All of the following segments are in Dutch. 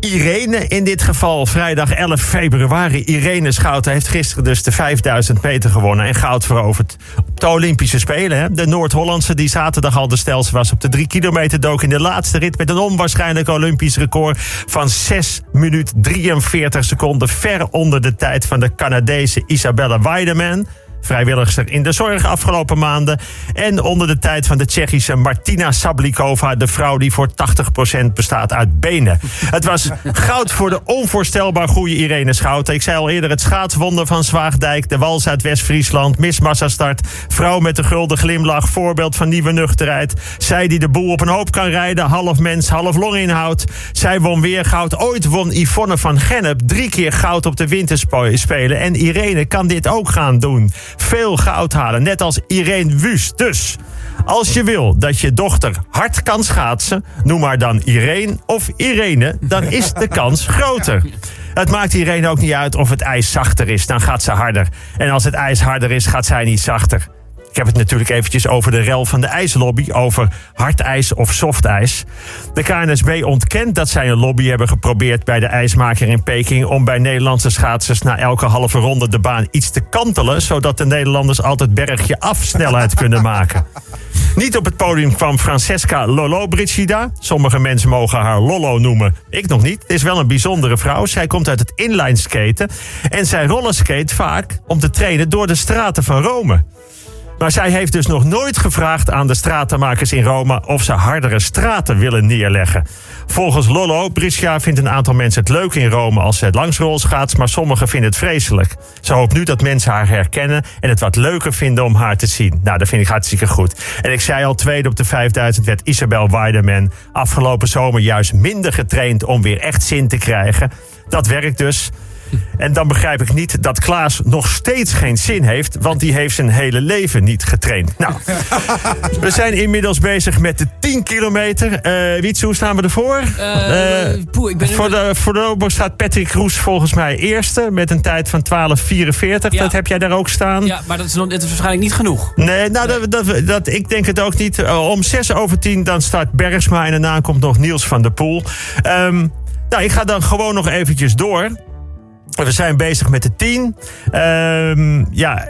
Irene in dit geval, vrijdag 11 februari. Irene Schouten heeft gisteren dus de 5000 meter gewonnen en goud veroverd op de Olympische Spelen. Hè? De Noord-Hollandse die zaterdag al de stelste was op de 3 kilometer dook in de laatste rit met een onwaarschijnlijk Olympisch record van 6 minuut 43 seconden. Ver onder de tijd van de Canadese Isabella Weideman vrijwilligster in de zorg afgelopen maanden. En onder de tijd van de Tsjechische Martina Sablikova, de vrouw die voor 80% bestaat uit benen. Het was goud voor de onvoorstelbaar goede Irene Schouten. Ik zei al eerder het schaatswonder van Zwaagdijk, de wals uit West-Friesland, Miss Massastart, vrouw met de gulden glimlach, voorbeeld van nieuwe nuchterheid. Zij die de boel op een hoop kan rijden, half mens, half longinhoud. Zij won weer goud. Ooit won Yvonne van Gennep drie keer goud op de winterspelen. En Irene kan dit ook gaan doen veel goud halen. Net als Irene Wust. Dus als je wil dat je dochter hard kan schaatsen, noem maar dan Irene of Irene, dan is de kans groter. Het maakt Irene ook niet uit of het ijs zachter is, dan gaat ze harder. En als het ijs harder is, gaat zij niet zachter. Ik heb het natuurlijk eventjes over de rel van de ijslobby, over hard ijs of soft ijs. De KNSB ontkent dat zij een lobby hebben geprobeerd bij de ijsmaker in Peking om bij Nederlandse schaatsers na elke halve ronde de baan iets te kantelen, zodat de Nederlanders altijd bergje af snelheid kunnen maken. Niet op het podium kwam Francesca Lolo Brigida. Sommige mensen mogen haar Lolo noemen. Ik nog niet. Het is wel een bijzondere vrouw. Zij komt uit het inline skaten. En zij rollerskate vaak om te trainen door de straten van Rome. Maar zij heeft dus nog nooit gevraagd aan de stratenmakers in Rome of ze hardere straten willen neerleggen. Volgens Lollo, Brescia vindt een aantal mensen het leuk in Rome als ze het langs gaat, maar sommigen vinden het vreselijk. Ze hoopt nu dat mensen haar herkennen en het wat leuker vinden om haar te zien. Nou, dat vind ik hartstikke goed. En ik zei al, tweede op de 5000 werd Isabel Weideman afgelopen zomer juist minder getraind om weer echt zin te krijgen. Dat werkt dus. En dan begrijp ik niet dat Klaas nog steeds geen zin heeft, want die heeft zijn hele leven niet getraind. Nou, we zijn inmiddels bezig met de 10 kilometer. Uh, Wietse, hoe staan we ervoor? Uh, uh, poeh, ik ben voor, de, voor de Lobo staat Patrick Roes volgens mij eerste met een tijd van 12.44. Dat heb jij daar ook staan. Ja, maar dat is, nog, dat is waarschijnlijk niet genoeg. Nee, nou, Dat, dat, dat, ik denk het ook niet. om 6 over 10 dan start Bergsma en daarna komt nog Niels van der Poel. Um, nou, ik ga dan gewoon nog eventjes door. We zijn bezig met de tien. Uh, ja,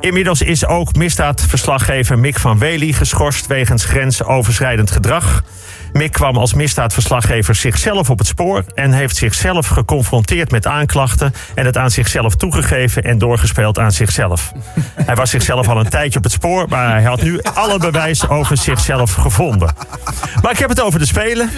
Inmiddels is ook misdaadverslaggever Mick van Wely geschorst wegens grensoverschrijdend gedrag. Mick kwam als misdaadverslaggever zichzelf op het spoor en heeft zichzelf geconfronteerd met aanklachten en het aan zichzelf toegegeven en doorgespeeld aan zichzelf. Hij was zichzelf al een tijdje op het spoor, maar hij had nu alle bewijs over zichzelf gevonden. Maar ik heb het over de Spelen.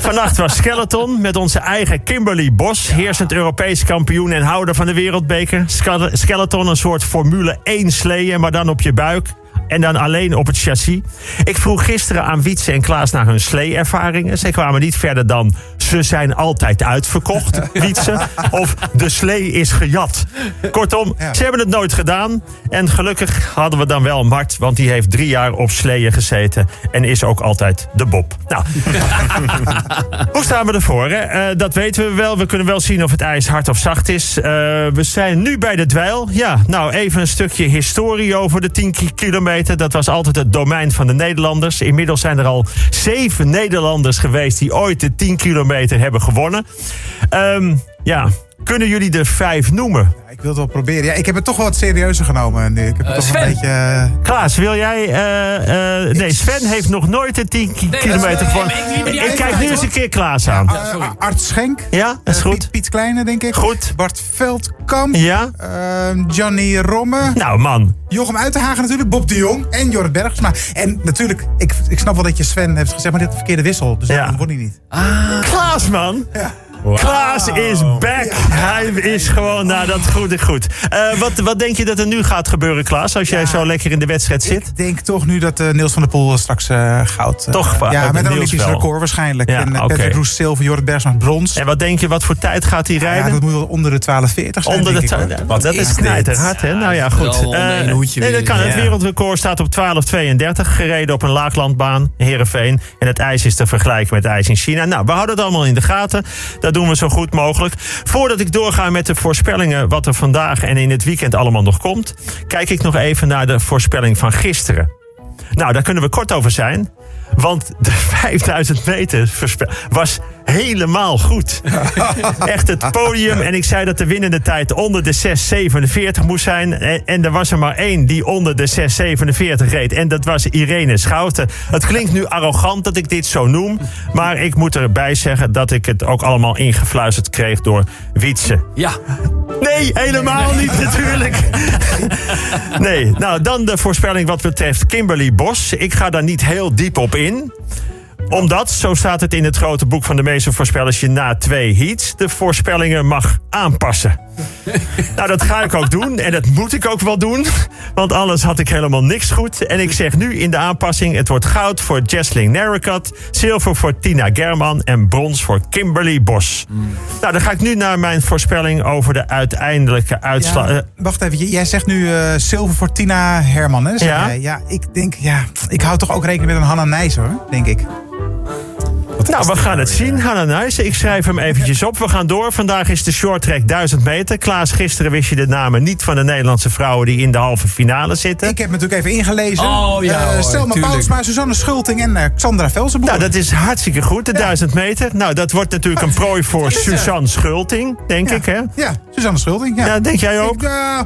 Vannacht was Skeleton met onze eigen Kimberly Bos, heersend Europees kampioen en houder van de wereldbeker. Skeleton een soort Formule 1 sleeën, maar dan op je buik en dan alleen op het chassis. Ik vroeg gisteren aan Wietse en Klaas naar hun slee-ervaringen. Zij kwamen niet verder dan ze zijn altijd uitverkocht, Wietse. Of de slee is gejat. Kortom, ze hebben het nooit gedaan. En gelukkig hadden we dan wel Mart, want die heeft drie jaar op sleeën gezeten. En is ook altijd de Bob. Nou, hoe staan we ervoor? Hè? Uh, dat weten we wel. We kunnen wel zien of het ijs hard of zacht is. Uh, we zijn nu bij de dweil. Ja, nou even een stukje historie over de 10 kilometer. Dat was altijd het domein van de Nederlanders. Inmiddels zijn er al zeven Nederlanders geweest die ooit de 10 kilometer hebben gewonnen. Um, ja, kunnen jullie de vijf noemen? ik wil het wel proberen. Ja, ik heb het toch wel wat serieuzer genomen nu. Ik heb het uh, toch Sven. een beetje... Uh... Klaas, wil jij... Uh, uh, nee, Sven heeft nog nooit de 10 nee, kilometer gewonnen. Ik, ik, kijk nu eens een keer Klaas aan. Ja, Art Schenk. Ja, dat is goed. Piet, Piet, Kleine, denk ik. Goed. Bart Veldkamp. Ja. Johnny Romme. Nou, man. Jochem Uitenhagen natuurlijk. Bob de Jong. En Jorrit Bergsma. En natuurlijk, ik, ik snap wel dat je Sven hebt gezegd... maar dit is de verkeerde wissel. Dus ja. dat word hij niet. Ah. Klaas, man. Ja. Wow. Klaas is back. Hij is gewoon, nou dat goed, goed. Uh, wat, wat denk je dat er nu gaat gebeuren, Klaas, als jij ja, zo lekker in de wedstrijd zit? Ik denk toch nu dat uh, Niels van der Poel straks uh, goud... toch? ja, met een Olympisch record waarschijnlijk. Ja, en okay. Patrick Roes zilver, Jorrit Bergsma brons. En wat denk je, wat voor tijd gaat hij rijden? Ja, dat moet wel onder de 12.40 zijn, Onder de ik, wat Dat is knijterhard, hè? Nou ja, goed. nee, dat kan. Het wereldrecord staat op 12.32, gereden op een laaglandbaan, Heerenveen. En het ijs is te vergelijken met ijs in China. Nou, we houden het allemaal in de gaten. Dat doen we zo goed mogelijk. Voordat ik doorga met de voorspellingen wat er vandaag en in het weekend allemaal nog komt, kijk ik nog even naar de voorspelling van gisteren. Nou, daar kunnen we kort over zijn. Want de 5000 meter was helemaal goed. Echt het podium. En ik zei dat de winnende tijd onder de 6,47 moest zijn. En, en er was er maar één die onder de 6,47 reed. En dat was Irene Schouten. Het klinkt nu arrogant dat ik dit zo noem. Maar ik moet erbij zeggen dat ik het ook allemaal ingefluisterd kreeg door Wietse. Ja. Nee, helemaal niet natuurlijk. Nee, nou dan de voorspelling wat betreft Kimberly Bos. Ik ga daar niet heel diep op in omdat, zo staat het in het grote boek van de meeste voorspellers, je na twee heats de voorspellingen mag aanpassen. nou, dat ga ik ook doen en dat moet ik ook wel doen, want anders had ik helemaal niks goed. En ik zeg nu in de aanpassing: het wordt goud voor Jesling Narracott, zilver voor Tina German en brons voor Kimberly Bos. Nou, dan ga ik nu naar mijn voorspelling over de uiteindelijke uitslag. Ja, Eh, wacht even, jij zegt nu eh zilver voor Tina Herman. Hè? Ja. ja, ik denk, ja, ik hou toch ook rekening met een Hanna Nijs hoor, denk ik. Nou, we gaan het zien, Hanna Nijssen. Ik schrijf hem eventjes op. We gaan door. Vandaag is de short track 1000 meter. Klaas, gisteren wist je de namen niet van de Nederlandse vrouwen die in de halve finale zitten. Ik heb me natuurlijk even ingelezen. Oh, ja, Eh, hoor, Selma Suzanne Schulting en eh, Xandra Velsenboer. Nou, dat is hartstikke goed, de 1000 meter. Nou, dat wordt natuurlijk een prooi voor. Suzanne Schulting, denk ja. ik, hè? Ja, Suzanne Schulting. Ja, Ja, denk jij ook? Ik, eh,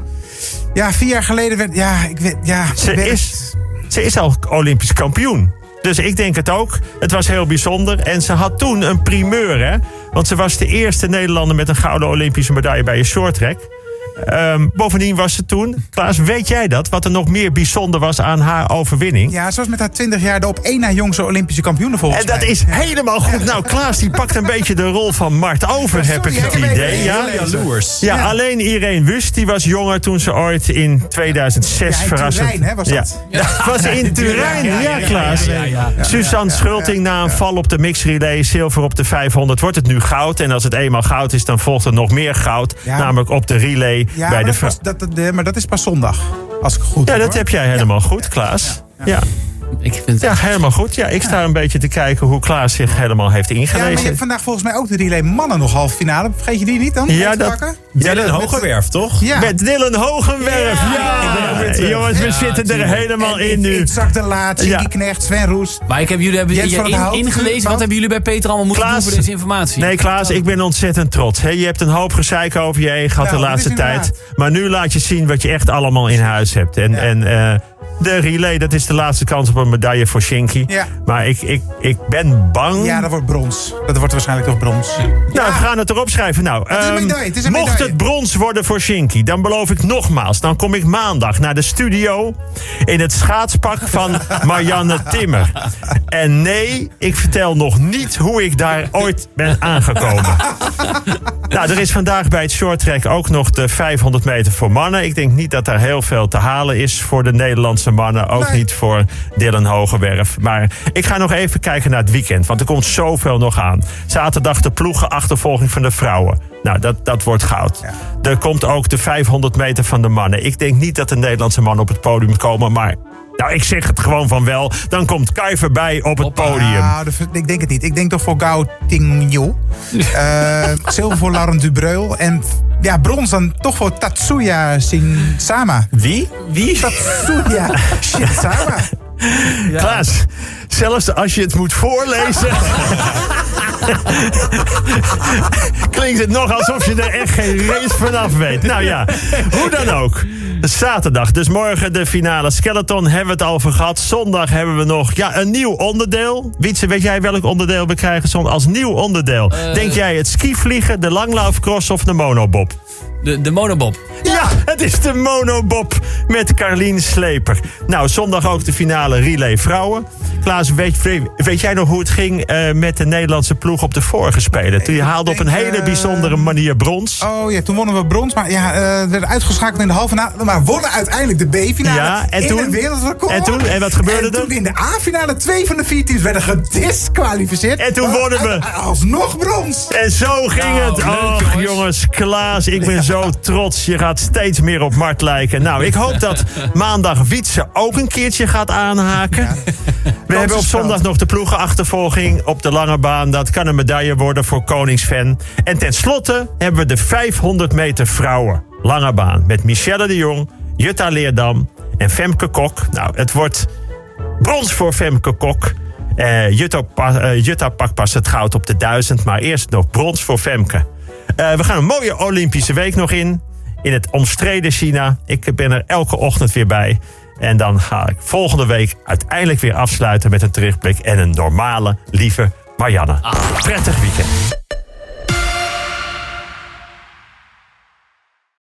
ja, vier jaar geleden werd... Ja, ik weet... Ja, Ze is, ze is al Olympisch kampioen. Dus ik denk het ook. Het was heel bijzonder. En ze had toen een primeur, hè? Want ze was de eerste Nederlander met een gouden Olympische medaille bij een shorttrack. Ehm bovendien was ze toen... Klaas, weet jij dat? Wat er nog meer bijzonder was aan haar overwinning? Ja, ze was met haar 20 jaar de op één na jongste Olympische kampioene volgens En dat mij. is helemaal goed. Nou, Klaas die pakt een beetje de rol van Mart over, heb ik het idee. Ja? Jaloers. Ja, Ja. alleen Irene Wust, die was jonger toen ze ooit in 2006 Ja, in verrassend... Turijn, hè, was dat? Ja, was in Turijn, ja, Klaas. ja, ja, ja. Suzanne Schulting na een val op de mixrelay, zilver op de 500, wordt het nu goud. En als het eenmaal goud is, dan volgt er nog meer goud. Ja. Namelijk op de relay Ja, bij maar de dat, was, maar dat is pas zondag. Als ik goed Ja, dat heb jij helemaal goed, Klaas. Ja. Ik vind het ja, helemaal goed. Ja, ik sta een beetje te kijken hoe Klaas zich helemaal heeft Ja, maar je ingelezen. hebt vandaag volgens mij ook de relay mannen nog halve finale. Vergeet je die niet dan? Ja, dat- pakken? Dylan Hogewerf, toch? Ja. Met Dylan Hogenwerf. Ja, terug. jongens, we Ja, zitten er helemaal En in nu. Itzak de Laat, Shinky Ja. Knecht, Sven Roes. Maar ik heb jullie hebben in- ingelezen. Wat Wat? hebben jullie bij Peter allemaal moeten Klaas. doen voor deze informatie? Nee, Klaas, ik ben ontzettend trots. hè. Je hebt een hoop gezeik over je heen gehad Nou, de dat laatste tijd. Maar nu laat je zien wat je echt allemaal in huis hebt. En, Ja. en eh, de relay, dat is de laatste kans op een medaille voor Shinky. Ja. Maar ik, ik, ik ben bang. Ja, dat wordt brons. Dat wordt waarschijnlijk toch brons. Nou, we gaan het erop schrijven. Nou, is een ehm, medaille, het is een mocht medaille. het brons worden voor Shinky, dan beloof ik nogmaals, dan kom ik maandag naar de studio in het schaatspak van Marianne Timmer. En nee, ik vertel nog niet hoe ik daar ooit ben aangekomen. Nou, er is vandaag bij het shorttrack ook nog de 500 meter voor mannen. Ik denk niet dat daar heel veel te halen is voor de Nederlandse mannen. Ook Nee. niet voor Dylan Hogewerf. Maar ik ga nog even kijken naar het weekend. Want er komt zoveel nog aan. Zaterdag de ploegenachtervolging van de vrouwen. Nou, dat, dat wordt goud. Er komt ook de 500 meter van de mannen. Ik denk niet dat de Nederlandse mannen op het podium komen. Maar nou, ik zeg het gewoon van wel. Dan komt Kai voorbij op het podium. Nou, de- ik denk het niet. Ik denk toch voor Gao Tingyo. Eh zilver voor Lauren Dubreul. En ja, brons dan toch voor Tatsuya Shinsama. Wie? Wie? Tatsuya Shinsama. Klaas, zelfs als je het moet voorlezen. klinkt het nog alsof je er echt geen race vanaf weet. Nou ja, hoe dan ook. Zaterdag, dus morgen de finale skeleton, hebben we het al gehad. Zondag hebben we nog ja, een nieuw onderdeel. Wietse, weet jij welk onderdeel we krijgen als nieuw onderdeel? Denk jij het skivliegen, de langlaufcross of de monobob? De, de monobob. Ja, het is de monobob met Carlien Sleper. Nou, zondag ook de finale relay vrouwen. Klaas, weet, weet jij nog hoe het ging eh, met de Nederlandse ploeg op de vorige Spelen? Toen je haalde op een hele eh, bijzondere manier brons. Oh ja, toen wonnen we brons. Maar ja, eh, we werden uitgeschakeld in de halve finale. Maar wonnen uiteindelijk de B-finale. Ja, en in toen? een wereldrecord. En toen? En wat gebeurde en er? toen in de A-finale twee van de vier teams werden gedisqualificeerd. En toen wonnen we. Alsnog brons. En zo ging Nou, het. leuk, Och, jongens. jongens, Klaas, ik ben zo trots. Je gaat steeds meer op Mart lijken. Nou, ik hoop dat maandag Wietse ook een keertje gaat aanhaken. We hebben op zondag nog de ploegenachtervolging op de lange baan. Dat kan een medaille worden voor Koningsven. En tenslotte hebben we de 500 meter vrouwen. Lange baan met Michelle de Jong, Jutta Leerdam en Femke Kok. Nou, het wordt brons voor Femke Kok. Eh, Jutta, eh, Jutta pakt pas het goud op de 1000, maar eerst nog brons voor Femke. Eh, we gaan een mooie Olympische week nog in. In het omstreden China. Ik ben er elke ochtend weer bij. En dan ga ik volgende week uiteindelijk weer afsluiten met een terugblik en een normale, lieve Marianne. Prettig weekend.